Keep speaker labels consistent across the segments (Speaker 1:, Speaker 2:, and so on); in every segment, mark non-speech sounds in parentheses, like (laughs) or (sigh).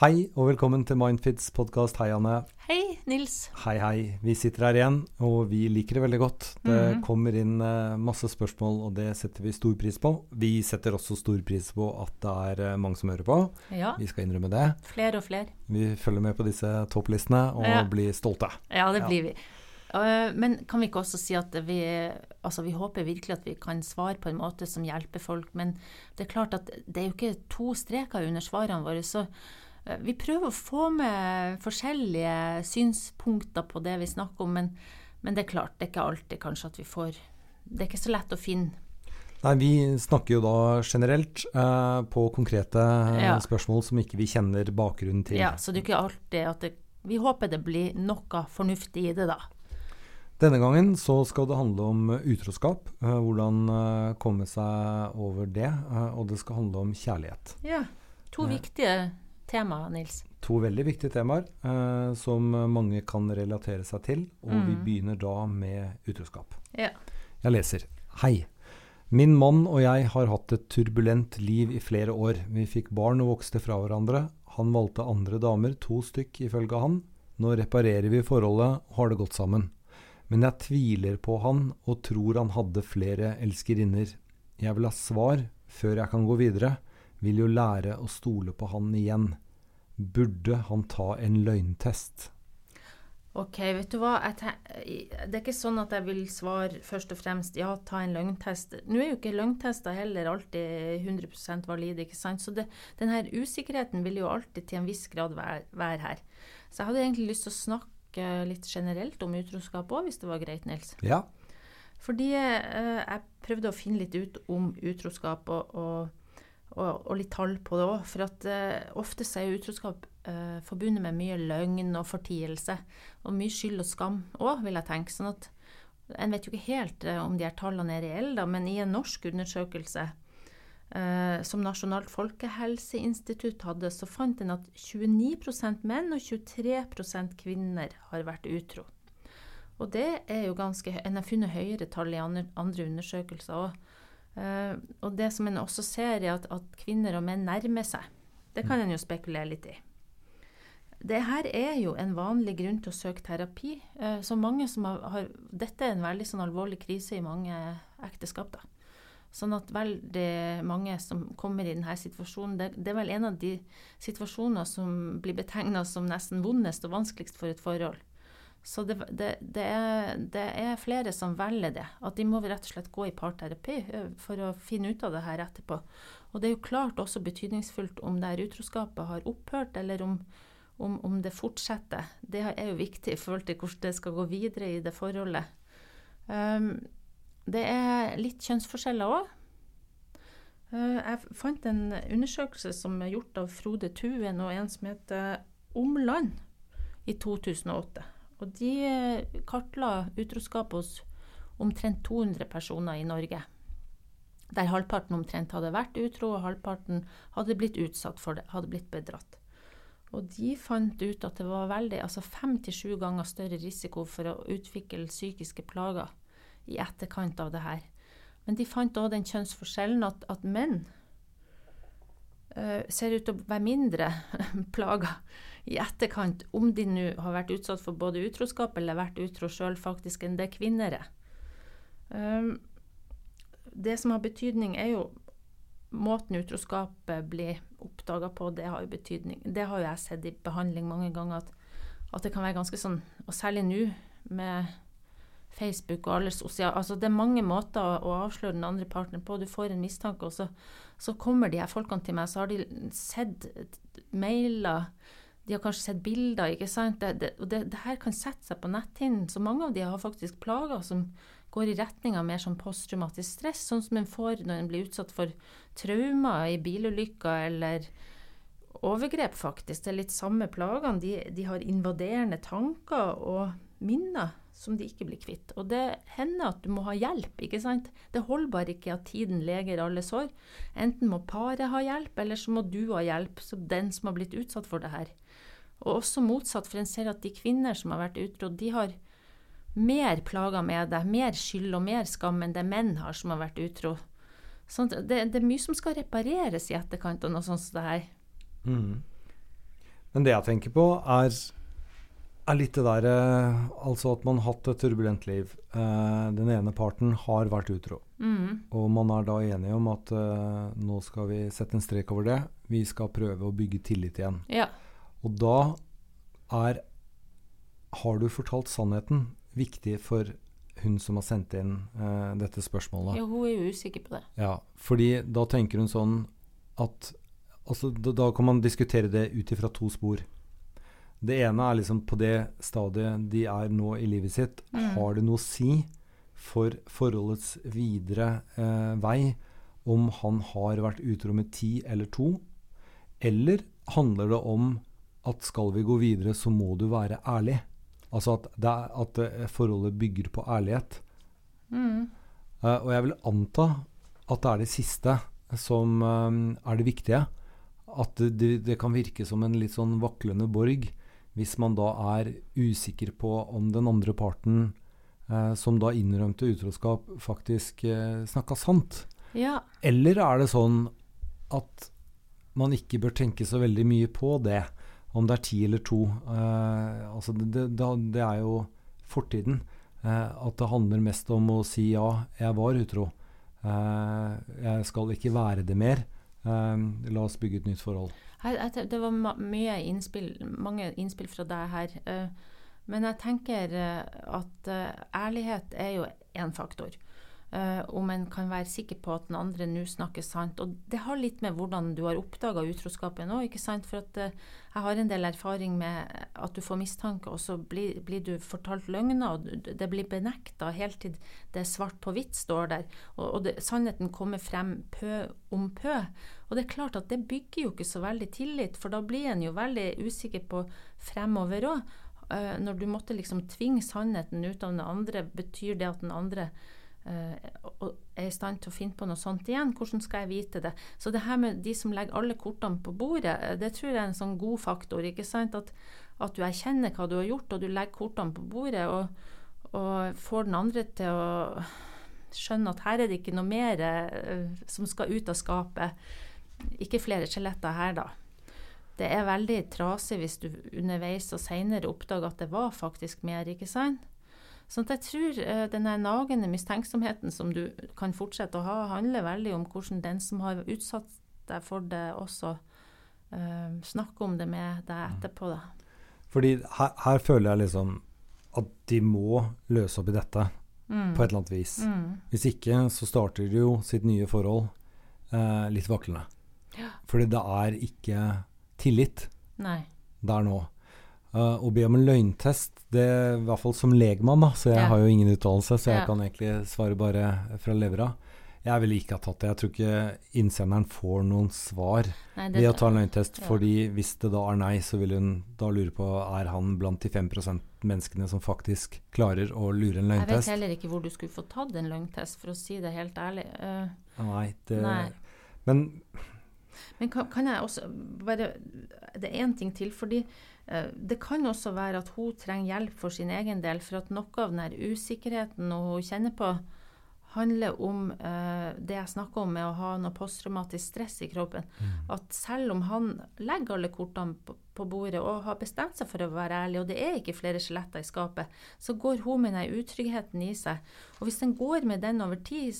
Speaker 1: Hei og velkommen til Mindfits podkast. Hei, Anne.
Speaker 2: Hei, Nils.
Speaker 1: Hei, hei. Vi sitter her igjen, og vi liker det veldig godt. Det
Speaker 2: mm.
Speaker 1: kommer inn eh, masse spørsmål, og det setter vi stor pris på. Vi setter også stor pris på at det er eh, mange som hører på.
Speaker 2: Ja,
Speaker 1: Vi skal innrømme det.
Speaker 2: flere og flere.
Speaker 1: Vi følger med på disse topplistene og
Speaker 2: Ja.
Speaker 1: blir stolte.
Speaker 2: Ja, det
Speaker 1: Ja.
Speaker 2: blir vi. Eh, men kan vi ikke også si at vi Altså, vi håper virkelig at vi kan svare på en måte som hjelper folk. Men det er klart at det er jo ikke to streker under svarene våre. Så vi prøver å få med forskjellige synspunkter på det vi snakker om. Men, men det er klart, det er ikke alltid kanskje at vi får Det er ikke så lett å finne.
Speaker 1: Nei, vi snakker jo da generelt eh, på konkrete eh,
Speaker 2: Ja.
Speaker 1: spørsmål som ikke vi kjenner bakgrunnen til.
Speaker 2: Ja, så det er ikke alltid at det Vi håper det blir noe fornuftig i det, da.
Speaker 1: Denne gangen så skal det handle om eh, utroskap. eh, hvordan eh, komme seg over det. eh, og det skal handle om kjærlighet.
Speaker 2: Ja. To viktige temaer, Nils.
Speaker 1: To veldig viktige temaer eh, som mange kan relatere seg til. Og vi
Speaker 2: Mm.
Speaker 1: begynner da med utroskap.
Speaker 2: Ja.
Speaker 1: Jeg leser. Hei. Min mann og jeg har hatt et turbulent liv i flere år. Vi fikk barn og vokste fra hverandre. Han valgte andre damer, to stykk ifølge han. Nå reparerer vi forholdet og har det godt sammen. Men jeg tviler på han og tror han hadde flere elskerinner. Jeg vil ha svar før jeg kan gå videre. Vil jo lære å stole på han igjen. Burde han ta en løgntest?
Speaker 2: Ok, vet du hva. Det er ikke sånn at jeg vil svare først og fremst ja, ta en løgntest. Nå er jo ikke løgntester heller alltid 100% valide, ikke sant. Så det, den her usikkerheten vil jo alltid til en viss grad være, være her. Så jeg hadde egentlig lyst til å snakke litt generelt om utroskap òg, hvis det var greit, Nils.
Speaker 1: Ja.
Speaker 2: Fordi eh, jeg prøvde å finne litt ut om utroskap og, og, og, og litt tall på det òg. For at uh, ofte så er utroskap uh, forbundet med mye løgn og fortielse. Og mye skyld og skam òg, vil jeg tenke. Sånn at en vet jo ikke helt uh, om de her tallene er reelle, da, men i en norsk undersøkelse eh, som Nasjonalt folkehelseinstitutt hadde, så fant en at 29% menn og 23% kvinner har vært utro. Og det er jo ganske En har funnet høyere tall i andre undersøkelser òg. Eh, og det som en også ser, er at, at kvinner og menn nærmer seg. Det kan en jo spekulere litt i. Det her er jo en vanlig grunn til å søke terapi. Uh, så mange som har, har Dette er en veldig sånn alvorlig krise i mange ekteskap. da. Sånn at veldig mange som kommer i denne situasjonen, det, det er vel en av de situasjoner som blir betegna som nesten vondest og vanskeligst for et forhold. Så det, det, det, er, det er flere som velger det. At de må rett og slett gå i parterapi for å finne ut av det her etterpå. Og det er jo klart også betydningsfullt om det her utroskapet har opphørt, eller om, om, om det fortsetter. Det er jo viktig i forhold til hvordan det skal gå videre i det forholdet. Um, det er litt kjønnsforskjeller òg. jeg fant en undersøkelse som er gjort av Frode Tuen og en som heter Omland i 2008. Og de eh, kartla utroskap hos omtrent 200 personer i Norge. Der halvparten omtrent hadde vært utro, og halvparten hadde blitt utsatt for det, hadde blitt bedratt. Og de fant ut at det var veldig, altså fem til sju ganger større risiko for å utvikle psykiske plager i etterkant av det her. Men de fant òg den kjønnsforskjellen at, at menn uh, ser ut til å være mindre (laughs) plaga i etterkant, om de nå har vært utsatt for både utroskap eller vært utro sjøl, faktisk, enn det kvinner er. Um, det som har betydning, er jo måten utroskapet blir oppdaga på. Det har jo betydning. Det har jo jeg sett i behandling mange ganger, at, at det kan være ganske sånn Og særlig nå med Facebook og alle sosiale Altså det er mange måter å, avsløre den andre partneren på. Du får en mistanke, og så, så kommer de her folkene til meg, så har de sett mailer de har kanskje sett bilder, ikke sant. Det, det, og det, det her kan sette seg på netthinnen. Så mange av de har faktisk plager som går i retning av mer sånn posttraumatisk stress, sånn som en får når en blir utsatt for traumer i bilulykker eller overgrep, faktisk. Det er litt samme plagene. De, de har invaderende tanker og minner som de ikke blir kvitt. Og det hender at du må ha hjelp, ikke sant. Det holder bare ikke at tiden leger alle sår. Enten må paret ha hjelp, eller så må du ha hjelp, som den som har blitt utsatt for det her. Og også motsatt, for en ser at de kvinner som har vært utro, de har mer plager med det, mer skyld og mer skam enn det menn har som har vært utro. Sånn, det, det, er mye som skal repareres i etterkant av noe sånt som det her.
Speaker 1: Mm. Men det jeg tenker på, er, er litt det derre Altså at man har hatt et turbulent liv. Eh, den ene parten har vært utro.
Speaker 2: Mm.
Speaker 1: Og man er da enige om at eh, nå skal vi sette en strek over det. Vi skal prøve å bygge tillit igjen.
Speaker 2: Ja.
Speaker 1: Og da er Har du fortalt sannheten viktig for hun som har sendt inn eh, dette spørsmålet?
Speaker 2: ja, hun er jo usikker på det.
Speaker 1: Ja, fordi da tenker hun sånn at altså, da, da kan man diskutere det ut ifra to spor. Det ene er liksom på det stadiet de er nå i livet sitt.
Speaker 2: Mm.
Speaker 1: Har det noe å si for forholdets videre eh, vei om han har vært utro med ti eller to? Eller handler det om at skal vi gå videre, så må du være ærlig? Altså at, er, at eh, forholdet bygger på ærlighet.
Speaker 2: Mm.
Speaker 1: Eh, og jeg vil anta at det er det siste som eh, er det viktige. At det, det, det kan virke som en litt sånn vaklende borg hvis man da er usikker på om den andre parten, eh, som da innrømte utroskap, faktisk eh, snakka sant.
Speaker 2: Ja.
Speaker 1: Eller er det sånn at man ikke bør tenke så veldig mye på det, om det er ti eller to. Eh, altså det, det, det er jo fortiden. Eh, at det handler mest om å si ja, jeg var utro. Eh, jeg skal ikke være det mer. Eh, la oss bygge et nytt forhold.
Speaker 2: Jeg, det var mye innspill, mange innspill fra deg her. eh, men jeg tenker eh, at eh, ærlighet er jo én faktor. Eh, om en kan være sikker på at den andre nå snakker sant. Og det har litt med hvordan du har oppdaga utroskapen òg, ikke sant. For at uh, jeg har en del erfaring med at du får mistanke, og så blir, blir du fortalt løgner, og det blir benekta helt til det svart på hvitt står der. Og, og det, sannheten kommer frem pø om pø. Og det er klart at det bygger jo ikke så veldig tillit, for da blir en jo veldig usikker på fremover òg. når du måtte liksom tvinge sannheten ut av den andre, betyr det at den andre eh, og- er i stand til å finne på noe sånt igjen? Hvordan skal jeg vite det? Så det her med de som legger alle kortene på bordet, eh, det tror jeg er en sånn god faktor. ikke sant? At, at du erkjenner hva du har gjort, og du legger kortene på bordet, og, og får den andre til å skjønne at her er det ikke noe mer eh, som skal ut av skapet. Ikke flere skjeletter her, da. Det er veldig trasig hvis du underveis og seinere oppdager at det var faktisk mer, ikke sant? Sånn at jeg tror denne den nagende mistenksomheten som du kan fortsette å ha, handler veldig om hvordan den som har utsatt deg for det, også eh, snakker om det med deg etterpå. Da.
Speaker 1: Fordi her, her føler jeg liksom at de må løse opp i dette
Speaker 2: Mm.
Speaker 1: på et eller annet vis.
Speaker 2: Mm.
Speaker 1: Hvis ikke så starter de jo sitt nye forhold eh, litt vaklende.
Speaker 2: Ja.
Speaker 1: Fordi det er ikke tillit
Speaker 2: Nei.
Speaker 1: der nå. Eh, å be om en løgntest, det i hvert fall som legmann, da, så jeg
Speaker 2: Ja.
Speaker 1: har jo ingen uttalelse, så jeg
Speaker 2: Ja.
Speaker 1: kan egentlig svare bare fra levra. Jeg ville ikke ha tatt det. Jeg tror ikke innsenderen får noen svar
Speaker 2: Nei,
Speaker 1: ved å ta en løgntest.
Speaker 2: ja.
Speaker 1: fordi hvis det da er nei, så vil hun da lure på er han blant de 5% menneskene som faktisk klarer å lure en løgntest.
Speaker 2: Jeg vet heller ikke hvor du skulle få tatt en løgntest, for å si det helt ærlig. Uh,
Speaker 1: Nei, det,
Speaker 2: Nei.
Speaker 1: Men
Speaker 2: Men kan, kan jeg også bare Det er én ting til. fordi eh, det kan også være at hun trenger hjelp for sin egen del. For at noe av den usikkerheten hun kjenner på, handler om eh, det jeg snakker om med å ha noe posttraumatisk stress i kroppen. At selv om han legger alle kortene på, på bordet og har bestemt seg for å være ærlig, og det er ikke flere skjeletter i skapet, så går hun med den utryggheten i seg. Og hvis den går med den over tid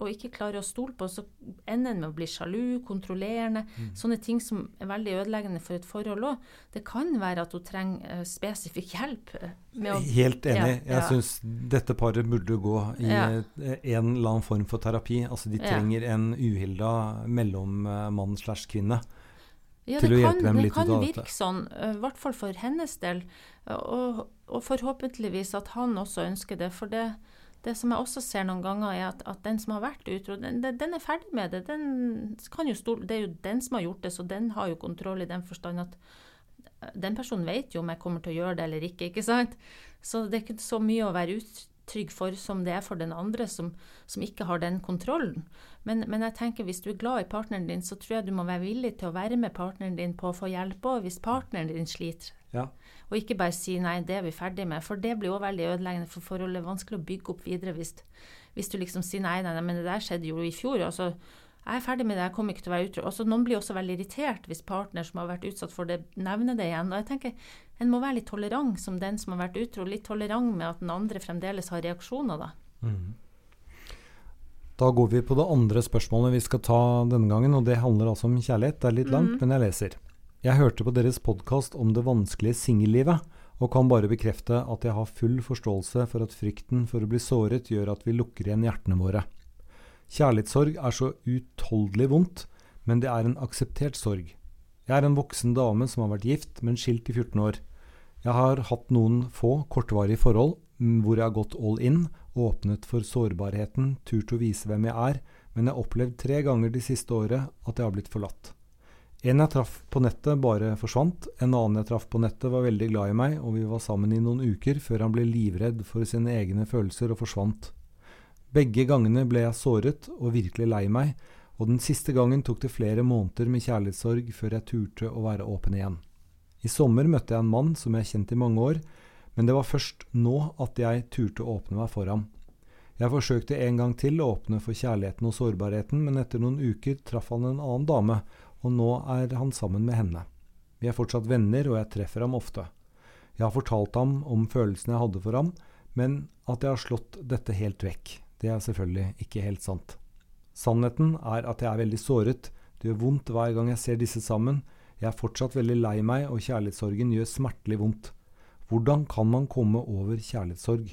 Speaker 2: og ikke klarer å stole på, så ender den med å bli sjalu, kontrollerende. Sånne ting som er veldig ødeleggende for et forhold òg. Det kan være at hun trenger eh, spesifikk hjelp. eh, Med å,
Speaker 1: helt enig.
Speaker 2: Ja, ja.
Speaker 1: Jeg syns dette paret burde gå i
Speaker 2: Ja.
Speaker 1: eh, en eller annen form for terapi. Altså, de trenger en uhilda mellommann slash kvinne.
Speaker 2: Ja,
Speaker 1: til
Speaker 2: det
Speaker 1: hjelpe
Speaker 2: kan,
Speaker 1: dem litt ut av
Speaker 2: virke sånn, i hvert fall for hennes del. Og, og forhåpentligvis at han også ønsker det. For det, det som jeg også ser noen ganger, er at, at den som har vært utro, den, den er ferdig med det. Den kan jo stole, det er jo den som har gjort det, så den har jo kontroll i den forstand at den personen vet jo om jeg kommer til å gjøre det eller ikke. ikke sant? Så det er ikke så mye å være utrygg for som det er for den andre som, som ikke har den kontrollen. Men, men jeg tenker hvis du er glad i partneren din, så tror jeg du må være villig til å være med partneren din på å få hjelp òg, hvis partneren din sliter.
Speaker 1: Ja.
Speaker 2: Og ikke bare si 'nei, det er vi ferdig med', for det blir òg veldig ødeleggende for forholdet. Vanskelig å bygge opp videre hvis, hvis du liksom sier 'nei, nei, nei, men det der skjedde jo i fjor'. Altså, jeg er ferdig med det, jeg kommer ikke til å være utro. Også, noen blir også veldig irritert hvis partner som har vært utsatt for det, nevner det igjen. Og jeg tenker En må være litt tolerant som den som har vært utro, litt tolerant med at den andre fremdeles har reaksjoner. da. Mm.
Speaker 1: Da går vi på det andre spørsmålet vi skal ta denne gangen, og det handler altså om kjærlighet. Det er litt langt, mm. men jeg leser. Jeg hørte på deres podkast om det vanskelige singellivet, og kan bare bekrefte at jeg har full forståelse for at frykten for å bli såret gjør at vi lukker igjen hjertene våre. Kjærlighetssorg er så utholdelig vondt, men det er en akseptert sorg. Jeg er en voksen dame som har vært gift, men skilt i 14 år. Jeg har hatt noen få kortvarige forhold mm, hvor jeg har gått all in, åpnet for sårbarheten, turt å vise hvem jeg er, men jeg har opplevd tre ganger de siste året at jeg har blitt forlatt. En jeg traff på nettet, bare forsvant. En annen jeg traff på nettet, var veldig glad i meg, og vi var sammen i noen uker før han ble livredd for sine egne følelser og forsvant. Begge gangene ble jeg såret og virkelig lei meg, og den siste gangen tok det flere måneder med kjærlighetssorg før jeg turte å være åpen igjen. I sommer møtte jeg en mann som jeg har kjent i mange år, men det var først nå at jeg turte å åpne meg for ham. Jeg forsøkte en gang til å åpne for kjærligheten og sårbarheten, men etter noen uker traff han en annen dame, og nå er han sammen med henne. Vi er fortsatt venner, og jeg treffer ham ofte. Jeg har fortalt ham om følelsene jeg hadde for ham, men at jeg har slått dette helt vekk. Det er selvfølgelig ikke helt sant. Sannheten er at jeg er veldig såret, det gjør vondt hver gang jeg ser disse sammen, jeg er fortsatt veldig lei meg, og kjærlighetssorgen gjør smertelig vondt. Hvordan kan man komme over kjærlighetssorg?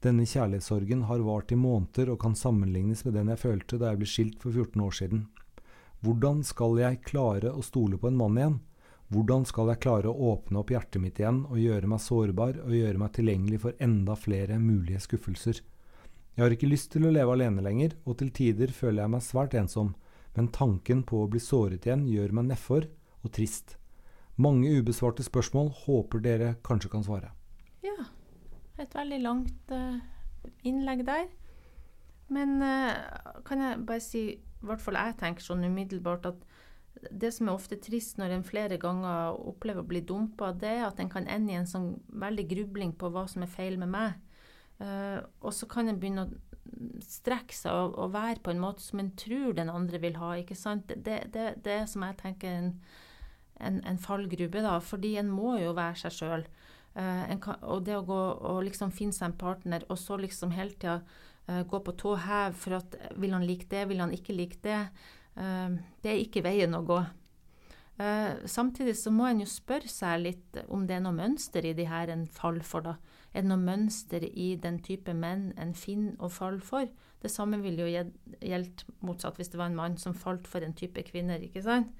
Speaker 1: Denne kjærlighetssorgen har vart i måneder og kan sammenlignes med den jeg følte da jeg ble skilt for 14 år siden. Hvordan skal jeg klare å stole på en mann igjen? Hvordan skal jeg klare å åpne opp hjertet mitt igjen og gjøre meg sårbar og gjøre meg tilgjengelig for enda flere mulige skuffelser? Jeg har ikke lyst til å leve alene lenger, og til tider føler jeg meg svært ensom, men tanken på å bli såret igjen gjør meg nedfor og trist. Mange ubesvarte spørsmål håper dere kanskje kan svare.
Speaker 2: Ja, et veldig langt uh, innlegg der. Men uh, kan jeg bare si i hvert fall jeg tenker sånn umiddelbart at det som er ofte trist når en flere ganger opplever å bli dumpa, det er at en kan ende i en sånn veldig grubling på hva som er feil med meg. Uh, og så kan en begynne å strekke seg og, og, være på en måte som en tror den andre vil ha. ikke sant? Det, det, det er som jeg tenker en, en, en fallgrube, da. Fordi en må jo være seg sjøl. Uh, eh, og det å gå og liksom finne seg en partner, og så liksom hele tida Uh, gå på tå hev for at vil han like det, vil han ikke like det. Det er ikke veien å gå. Uh, samtidig så må en jo spørre seg litt om det er noe mønster i de her en faller for. da. Er det noe mønster i den type menn en finner og faller for? Det samme ville jo gjeldt motsatt hvis det var en mann som falt for en type kvinner. ikke sant?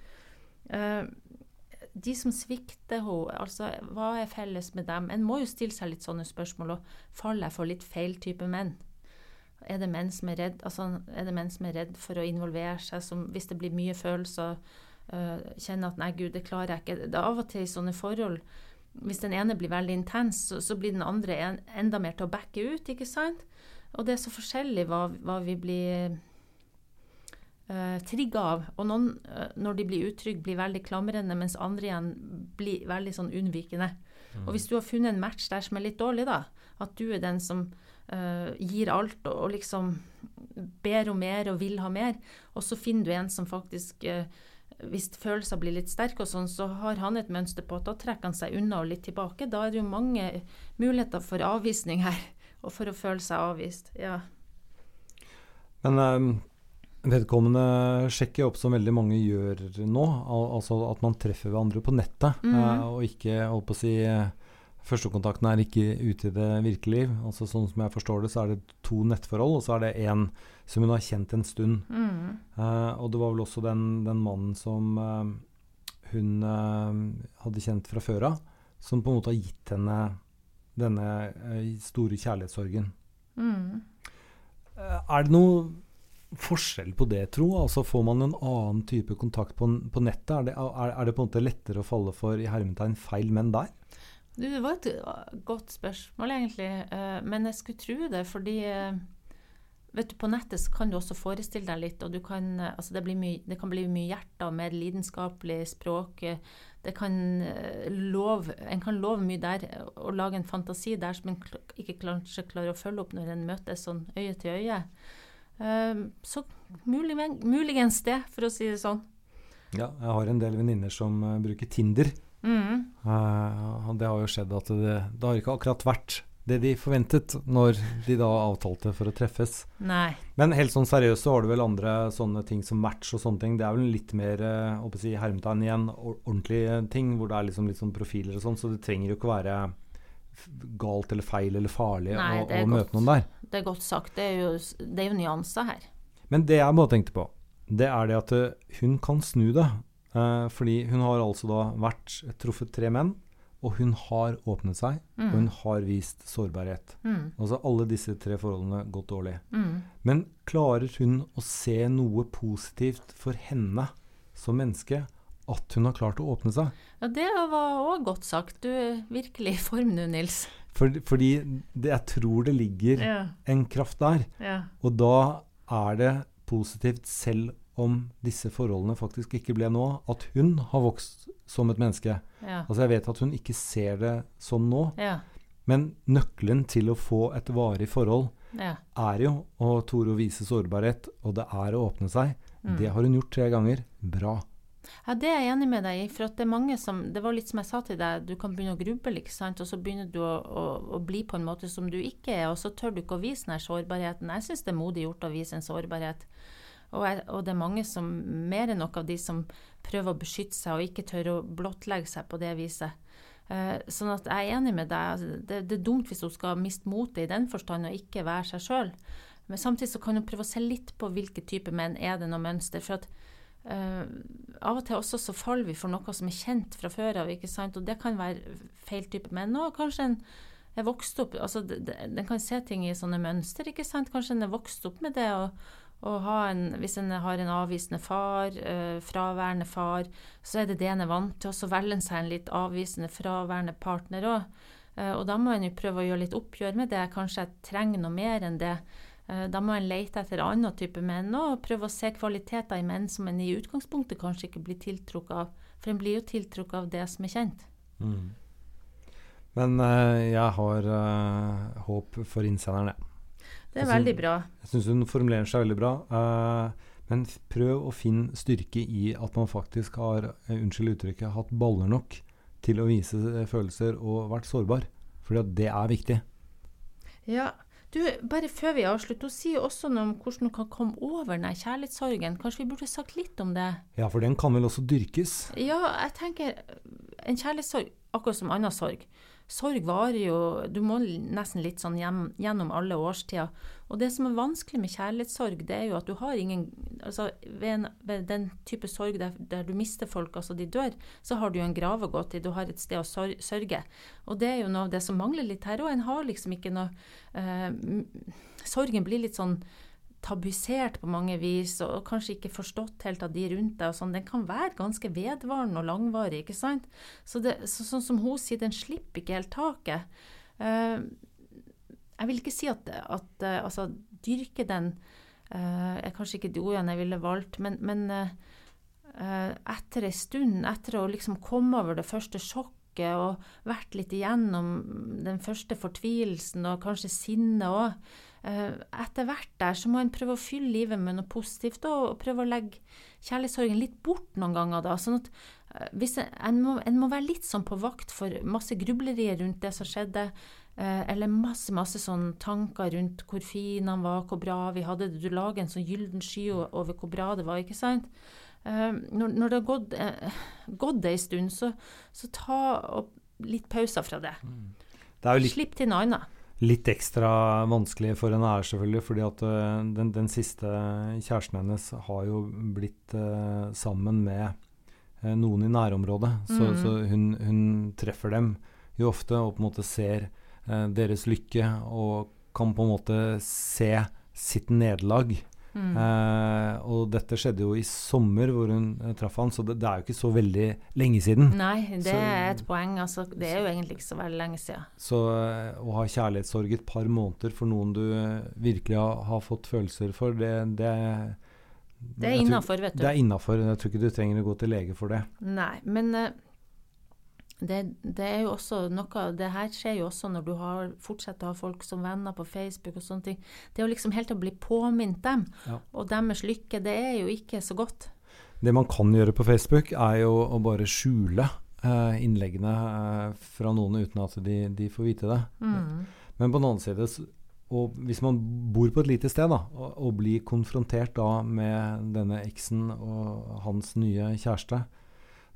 Speaker 2: de som svikter henne, altså hva er felles med dem? En må jo stille seg litt sånne spørsmål. og Faller jeg for litt feil type menn? Er det menn som er redd, altså, er det menn som er redd for å involvere seg, som hvis det blir mye følelser, uh, kjenner at 'nei, gud, det klarer jeg ikke'. Det er av og til i sånne forhold Hvis den ene blir veldig intens, så, så blir den andre en, enda mer til å backe ut, ikke sant? Og det er så forskjellig hva, hva vi blir uh, trigga av. Og noen, uh, når de blir utrygge, blir veldig klamrende, mens andre igjen blir veldig sånn unnvikende. Mm. Og hvis du har funnet en match der som er litt dårlig, da, at du er den som uh, gir alt og, og, liksom ber om mer og vil ha mer. Og så finner du en som faktisk uh, hvis følelser blir litt sterke, og sånn, så har han et mønster på at da trekker han seg unna og litt tilbake. Da er det jo mange muligheter for avvisning her, og for å føle seg avvist. Ja.
Speaker 1: Men um, vedkommende sjekker opp som veldig mange gjør nå, al altså at man treffer hverandre på nettet, mm. uh, og ikke holdt på å si Førstekontakten er ikke ute i det virkelige liv. Altså Sånn som jeg forstår det, så er det to nettforhold, og så er det én som hun har kjent en stund. Mm. Uh, og det var vel også den, den mannen som uh, hun uh, hadde kjent fra før av, som på en måte har gitt henne denne store kjærlighetssorgen. Mm. er det noe forskjell på det, tro? Altså Får man en annen type kontakt på, på nettet? Er det, er, er det, på en måte lettere å falle for i hermetegn feil menn der?
Speaker 2: Det var et godt spørsmål, egentlig. Men jeg skulle tro det, fordi vet du, På nettet så kan du også forestille deg litt, og kan, altså det, mye, det, kan bli mye hjerte og mer lidenskapelig språk. Det kan love, en kan love mye der og lage en fantasi der som en ikke kanskje klarer å følge opp når en møtes sånn øye til øye. Eh, så mulig, muligens det, for å si det sånn.
Speaker 1: Ja, jeg har en del venninner som bruker Tinder.
Speaker 2: Mm.
Speaker 1: Uh, det har jo skjedd at det, det har ikke akkurat vært det de forventet når de da avtalte for å treffes.
Speaker 2: Nei.
Speaker 1: Men helt sånn seriøst så har du vel andre sånne ting som match og sånne ting. Det er vel litt mer uh, si, hermetegn igjen, ordentlige ting, hvor det er liksom litt sånn profiler og sånn, så det trenger jo ikke være galt eller feil eller farlig Nei, å, å møte noen der.
Speaker 2: Det er godt sagt. Det er jo, det er jo nyanser her.
Speaker 1: Men det jeg bare tenkte på, det er det at uh, hun kan snu det. Eh, fordi hun har altså da vært truffet tre menn, og hun har åpnet seg, mm. og hun har vist sårbarhet. Mm. Altså alle disse tre forholdene gått dårlig. Mm. Men klarer hun å se noe positivt for henne som menneske? At hun har klart å åpne seg?
Speaker 2: Ja, Det var òg godt sagt. Du er virkelig i form nå, Nils.
Speaker 1: For, fordi det, jeg tror det ligger ja. en kraft der. Ja. Og da er det positivt, selv om disse forholdene faktisk ikke ble nå, at hun har vokst som et menneske. Ja. Altså Jeg vet at hun ikke ser det sånn nå, ja. men nøkkelen til å få et varig forhold ja. er jo å tore å vise sårbarhet, og det er å åpne seg. Mm. Det har hun gjort tre ganger. Bra.
Speaker 2: Ja, Det er jeg enig med deg i. For det er mange som Det var litt som jeg sa til deg, du kan begynne å gruble, ikke sant. Og så begynner du å, å, å, bli på en måte som du ikke er, og så tør du ikke å vise den sårbarheten. Jeg syns det er modig gjort å vise en sårbarhet. Og, jeg, og, det er mange som, mer enn nok av de som prøver å beskytte seg og ikke tør å blottlegge seg på det viset. Eh, sånn at jeg er enig med deg. Altså, det, det, er dumt hvis hun skal miste motet i den forstand og ikke være seg sjøl. Men samtidig så kan hun prøve å se litt på hvilke typer menn er det noe mønster. For at eh, av og til også så faller vi for noe som er kjent fra før av, ikke sant? og det kan være feil type menn. Og kanskje en er vokst opp altså Den kan se ting i sånne mønster, ikke sant. Kanskje en er vokst opp med det. og en, Hvis en har en avvisende far, eh, fraværende far, så er det det en er vant til. Og så velger en seg en litt avvisende, fraværende partner òg. Eh, og da må en jo prøve å gjøre litt oppgjør med det. Kanskje jeg trenger noe mer enn det. Eh, da må en lete etter annen type menn og prøve å se kvaliteter i menn som en i utgangspunktet kanskje ikke blir tiltrukket av. For en blir jo tiltrukket av det som er kjent. Mm.
Speaker 1: Men uh, jeg har uh, håp for innsenderen,
Speaker 2: jeg. Det er synes, veldig bra.
Speaker 1: Jeg syns hun formulerer seg veldig bra. Uh, men prøv å finne styrke i at man faktisk har, unnskyld uttrykket, hatt baller nok til å vise følelser og vært sårbar. For det er viktig.
Speaker 2: Ja, du, bare før vi avslutter, hun sier også noe om hvordan hun kan komme over den kjærlighetssorgen. Kanskje vi burde sagt litt om det?
Speaker 1: Ja, for den kan vel også dyrkes?
Speaker 2: Ja, jeg tenker en kjærlighetssorg, akkurat som annen sorg, sorg varer jo Du må nesten litt sånn gjennom alle årstider. Og det som er vanskelig med kjærlighetssorg, det er jo at du har ingen altså Ved, en, ved den type sorg der, der, du mister folk, altså de dør, så har du jo en grav å gå til. Du har et sted å sørge. Og det er jo noe av det som mangler litt her. Og en har liksom ikke noe eh, Sorgen blir litt sånn tabuisert på mange vis, og kanskje ikke forstått helt av de rundt deg. og sånn, Den kan være ganske vedvarende og langvarig. ikke sant? Så, det, så Sånn som hun sier, den slipper ikke helt taket. Uh, jeg vil ikke si at, at uh, altså, dyrke den uh, er kanskje ikke de ordene jeg ville valgt, men, men etter ei stund, etter å liksom komme over det første sjokket og vært litt igjennom den første fortvilelsen og kanskje sinnet òg, etter hvert der så må en prøve å fylle livet med noe positivt og prøve å legge kjærlighetssorgen litt bort noen ganger. da, sånn at eh, en, en, må, en, må, være litt sånn på vakt for masse grublerier rundt det som skjedde, eh, eller masse masse sånn tanker rundt hvor fin han var, hvor bra vi hadde det. Du lager en sånn gylden sky over hvor bra det var, ikke sant? Når, når det har gått, gått ei stund, så, så ta litt pauser fra det. Mm. det. Slipp til noe annet
Speaker 1: litt ekstra vanskelig for henne er selvfølgelig, fordi at uh, den, den, siste kjæresten hennes har jo blitt uh, sammen med uh, noen i nærområdet. Mm. Så, så hun, hun, treffer dem jo ofte og på en måte ser deres lykke og kan på en måte se sitt nederlag Mm. Eh, og dette skjedde jo i sommer hvor hun eh, traff han, så det, det, er jo ikke så veldig lenge siden.
Speaker 2: Nei, det så, er et poeng. Altså, det er jo egentlig ikke så veldig lenge siden.
Speaker 1: Så eh, å ha kjærlighetssorg et par måneder for noen du virkelig har, har fått følelser for, det, det
Speaker 2: det er innafor, vet du.
Speaker 1: Det er innafor. Jeg tror ikke du trenger å gå til lege for det.
Speaker 2: Nei, men uh, det, det, er jo også noe Det her skjer jo også når du har, fortsetter å ha folk som venner på Facebook og sånne ting. Det er jo liksom helt å bli påminnet dem, ja. og deres lykke, det er jo ikke så godt.
Speaker 1: Det man kan gjøre på Facebook, er jo å bare skjule eh, innleggene eh, fra noen uten at de, de får vite det. Mm. Men på den annen side, og hvis man bor på et lite sted da, og, og blir konfrontert da med denne eksen og hans nye kjæreste,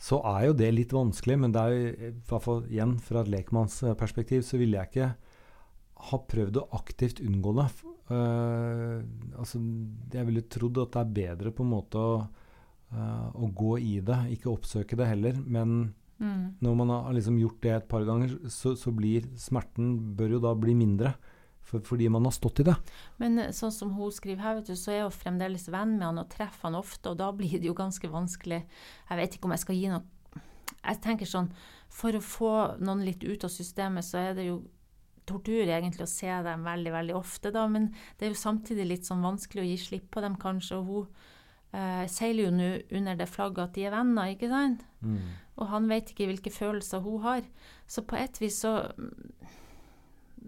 Speaker 1: så er jo det litt vanskelig. Men det er i hvert fall igjen fra et lekmannsperspektiv, så ville jeg ikke ha prøvd å aktivt unngå det. Uh, altså, jeg ville trodd at det er bedre på en måte å, uh, å gå i det, ikke oppsøke det heller. Men mm. når man har liksom gjort det et par ganger, så, så blir smerten bør jo da bli mindre for, fordi man har stått i det.
Speaker 2: Men eh, sånn som hun skriver her, du, så er hun fremdeles venn med han og treffer han ofte, og da blir det jo ganske vanskelig. Jeg vet ikke om jeg skal gi noe Jeg tenker sånn, for å få noen litt ut av systemet, så er det jo tortur egentlig å se dem veldig, veldig ofte, da. Men det er jo samtidig litt sånn vanskelig å gi slipp på dem, kanskje. Og hun eh, seiler jo nå under det flagget at de er venner, ikke sant? Mm. Og han vet ikke hvilke følelser hun har. Så på et vis så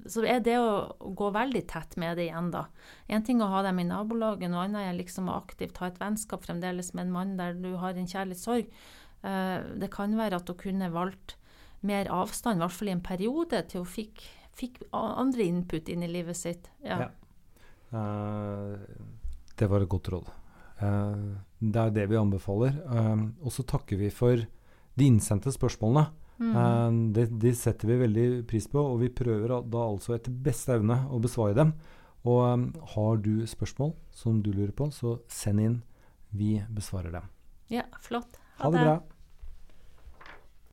Speaker 2: så er det å gå veldig tett med det igjen, da. Én ting å ha dem i nabolaget, noe annet er liksom å aktivt ha et vennskap fremdeles med en mann der du har en kjærlighetssorg. Uh, det kan være at hun kunne valgt mer avstand, i hvert fall i en periode, til hun fikk, fikk andre input inn i livet sitt. Ja. ja.
Speaker 1: Uh, det var et godt råd. Uh, det er det vi anbefaler. og så takker vi for de innsendte spørsmålene. Mm. Uh, det, det, setter vi veldig pris på, og vi prøver da altså etter beste evne å besvare dem. Og um, har du spørsmål som du lurer på, så send inn. Vi besvarer dem.
Speaker 2: Ja, flott.
Speaker 1: Ha, ha det bra.